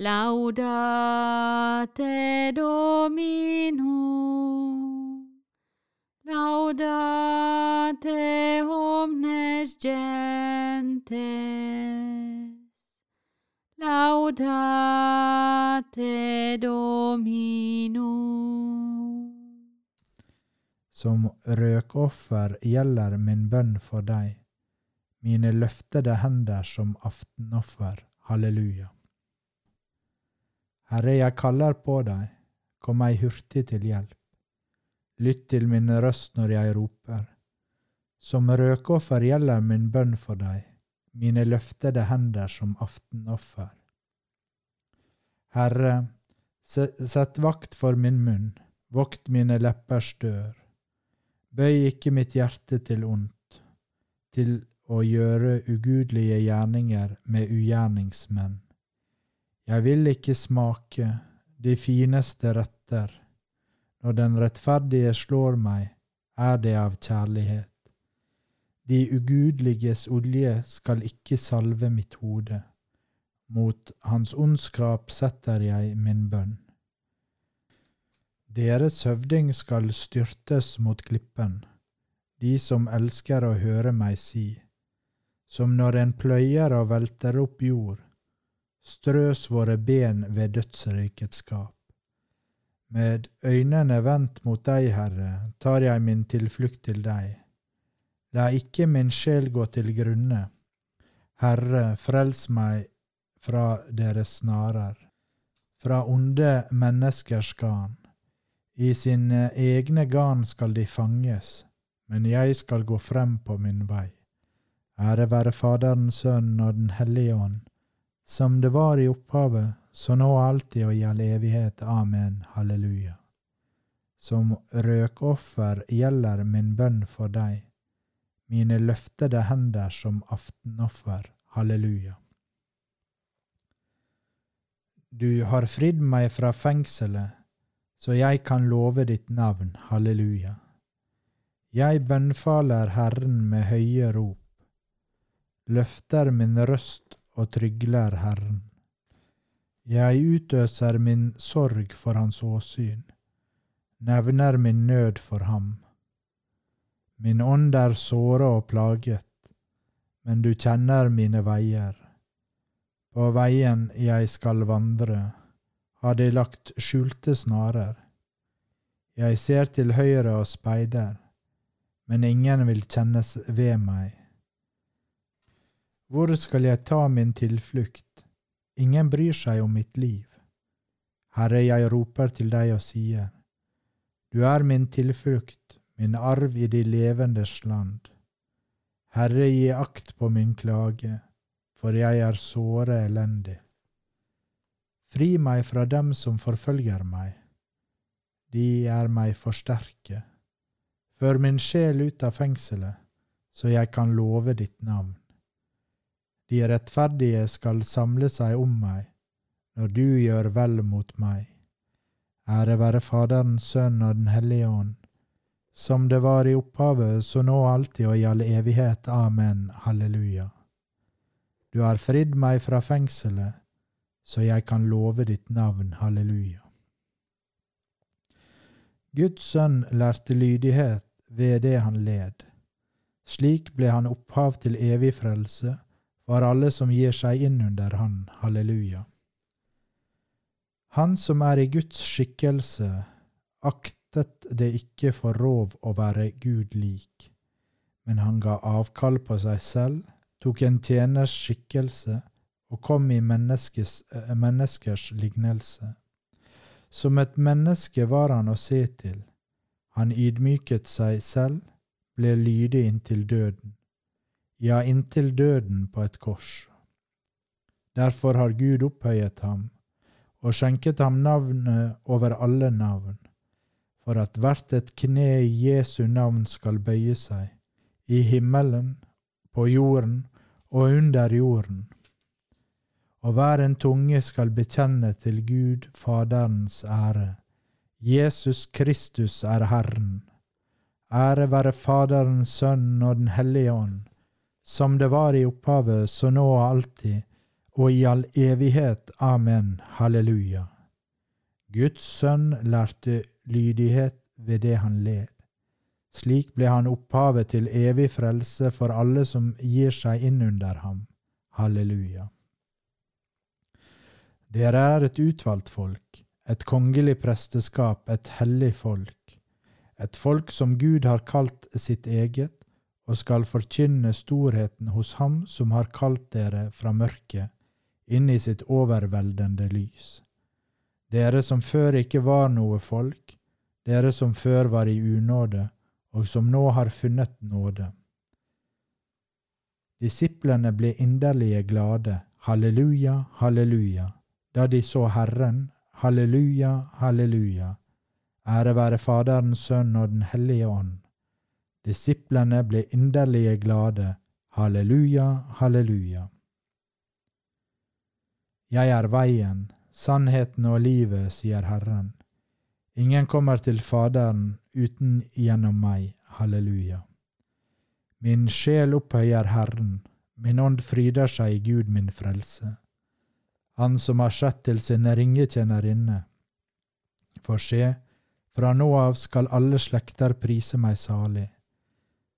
laudate Dominum, laudate omnes gentes, laudate Dominum. Som røkoffer gjelder min bønn for deg, mine løftede hender som aftenoffer. Halleluja. Herre, jeg kaller på deg, kom meg hurtig til hjelp. Lytt til min røst når jeg roper. Som røkoffer gjelder min bønn for deg, mine løftede hender som aftenoffer. Herre, sett vakt for min munn, vokt mine leppers dør. Bøy ikke mitt hjerte til ondt, til å gjøre ugudelige gjerninger med ugjerningsmenn. Jeg vil ikke smake de fineste retter. Når den rettferdige slår meg, er det av kjærlighet. De ugudeliges olje skal ikke salve mitt hode. Mot hans ondskap setter jeg min bønn. Deres høvding skal styrtes mot klippen, de som elsker å høre meg si, som når en pløyer og velter opp jord, strøs våre ben ved dødsrikets skap. Med øynene vendt mot deg, Herre, tar jeg min tilflukt til deg. La ikke min sjel gå til grunne. Herre, frels meg fra deres snarer, fra onde menneskers garn. I sine egne garn skal de fanges, men jeg skal gå frem på min vei. Ære være Faderen, Sønnen og Den hellige ånd, som det var i opphavet, så nå alltid og i all evighet. Amen. Halleluja. Som røkoffer gjelder min bønn for deg, mine løftede hender som aftenoffer. Halleluja. Du har fridd meg fra fengselet så jeg kan love ditt navn, halleluja. Jeg bønnfaler Herren med høye rop, løfter min røst og trygler Herren. Jeg utøser min sorg for hans åsyn, nevner min nød for ham. Min ånd er såra og plaget, men du kjenner mine veier. På veien jeg skal vandre, har de lagt skjulte snarer. Jeg ser til høyre og speider, men ingen vil kjennes ved meg. Hvor skal jeg ta min tilflukt? Ingen bryr seg om mitt liv. Herre, jeg roper til deg og sier, Du er min tilflukt, min arv i de levendes land. Herre, gi akt på min klage, for jeg er såre elendig. Fri meg fra dem som forfølger meg. De er meg for sterke. Før min sjel ut av fengselet, så jeg kan love ditt navn. De rettferdige skal samle seg om meg, når du gjør vel mot meg. Ære være Faderen, Sønnen og Den hellige ånd, som det var i opphavet, så nå alltid og i all evighet. Amen. Halleluja. Du har fridd meg fra fengselet, så jeg kan love ditt navn. Halleluja. Guds sønn lærte lydighet ved det han led. Slik ble han opphav til evig frelse for alle som gir seg inn under han. Halleluja. Han som er i Guds skikkelse, aktet det ikke for rov å være Gud lik, men han ga avkall på seg selv, tok en tjeners skikkelse og kom i menneskes, eh, menneskers lignelse. Som et menneske var han å se til. Han ydmyket seg selv, ble lydig inntil døden, ja, inntil døden på et kors. Derfor har Gud opphøyet ham og skjenket ham navnet over alle navn, for at hvert et kne i Jesu navn skal bøye seg, i himmelen, på jorden og under jorden. Og hver en tunge skal bekjenne til Gud Faderens ære. Jesus Kristus er Herren. Ære være Faderens Sønn og Den hellige ånd, som det var i opphavet, så nå og alltid, og i all evighet. Amen. Halleluja. Guds sønn lærte lydighet ved det han led. Slik ble han opphavet til evig frelse for alle som gir seg inn under ham. Halleluja. Dere er et utvalgt folk, et kongelig presteskap, et hellig folk, et folk som Gud har kalt sitt eget, og skal forkynne storheten hos Ham som har kalt dere fra mørket inn i sitt overveldende lys. Dere som før ikke var noe folk, dere som før var i unåde, og som nå har funnet nåde. Disiplene ble inderlige glade, halleluja, halleluja, da de så Herren, halleluja, halleluja, ære være Faderens Sønn og Den hellige ånd. Disiplene ble inderlige glade, halleluja, halleluja. Jeg er veien, sannheten og livet, sier Herren. Ingen kommer til Faderen uten gjennom meg. Halleluja. Min sjel opphøyer Herren, min ånd fryder seg i Gud min frelse. Han som har sett til sin ringetjenerinne. For se, fra nå av skal alle slekter prise meg salig.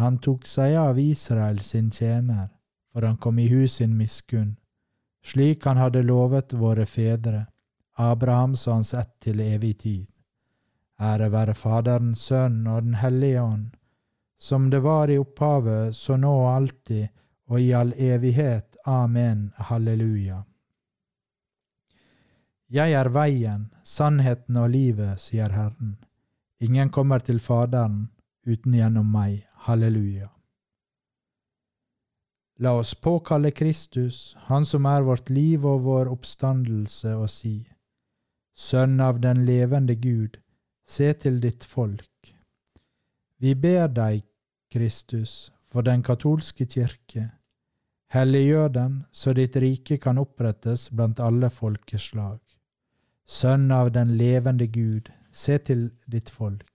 Han tok seg av Israel sin tjener, for han kom i hus sin miskunn slik han hadde lovet våre fedre, Abrahams og hans ett til evig tid. Ære være Faderen, Sønnen og Den hellige ånd, som det var i opphavet, så nå og alltid, og i all evighet. Amen. Halleluja. Jeg er veien, sannheten og livet, sier Herren. Ingen kommer til Faderen uten gjennom meg. Halleluja. La oss påkalle Kristus, Han som er vårt liv og vår oppstandelse, og si, Sønn av den levende Gud, se til ditt folk. Vi ber deg, Kristus, for den katolske kirke. Helliggjør den så ditt rike kan opprettes blant alle folkeslag. Sønn av den levende Gud, se til ditt folk.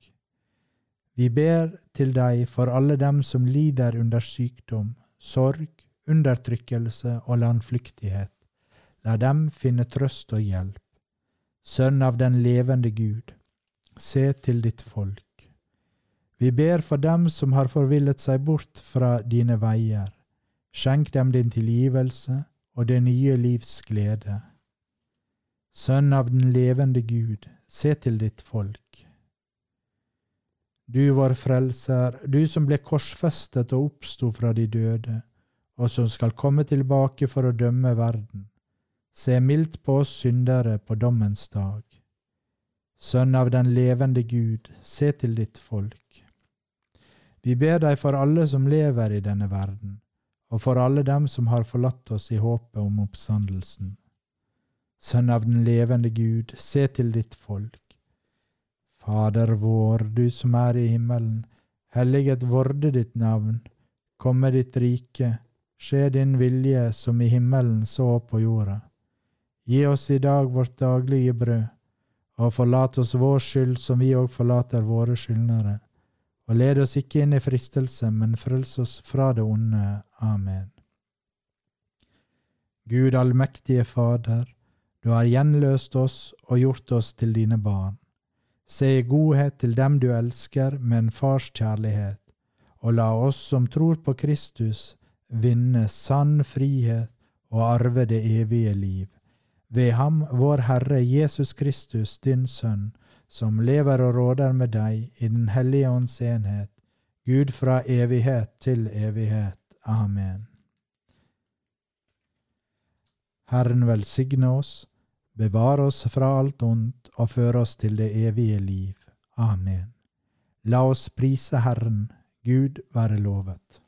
Vi ber til deg for alle dem som lider under sykdom, sorg, undertrykkelse og landflyktighet. La dem finne trøst og hjelp. Sønn av den levende Gud, se til ditt folk. Vi ber for dem som har forvillet seg bort fra dine veier. Skjenk dem din tilgivelse og det nye livs glede. Sønn av den levende Gud, se til ditt folk. Du vår frelser, du som ble korsfestet og oppsto fra de døde, og som skal komme tilbake for å dømme verden, se mildt på oss syndere på dommens dag. Sønn av den levende Gud, se til ditt folk. Vi ber deg for alle som lever i denne verden, og for alle dem som har forlatt oss i håpet om oppstandelsen. Sønn av den levende Gud, se til ditt folk. Fader vår, du som er i himmelen. Helliget vorde ditt navn. Komme ditt rike. Skje din vilje som i himmelen så på jorda. Gi oss i dag vårt daglige brød, Og forlat oss vår skyld som vi òg forlater våre skyldnere. Og led oss ikke inn i fristelse, men frels oss fra det onde. Amen. Gud allmektige Fader, du har gjenløst oss og gjort oss til dine barn. Se i godhet til dem du elsker med en fars kjærlighet, og la oss som tror på Kristus, vinne sann frihet og arve det evige liv. Ved ham, vår Herre Jesus Kristus, din Sønn, som lever og råder med deg i Den hellige ånds enhet, Gud fra evighet til evighet. Amen. Herren velsigne oss, bevare oss fra alt ondt og føre oss til det evige liv. Amen. La oss prise Herren, Gud være lovet.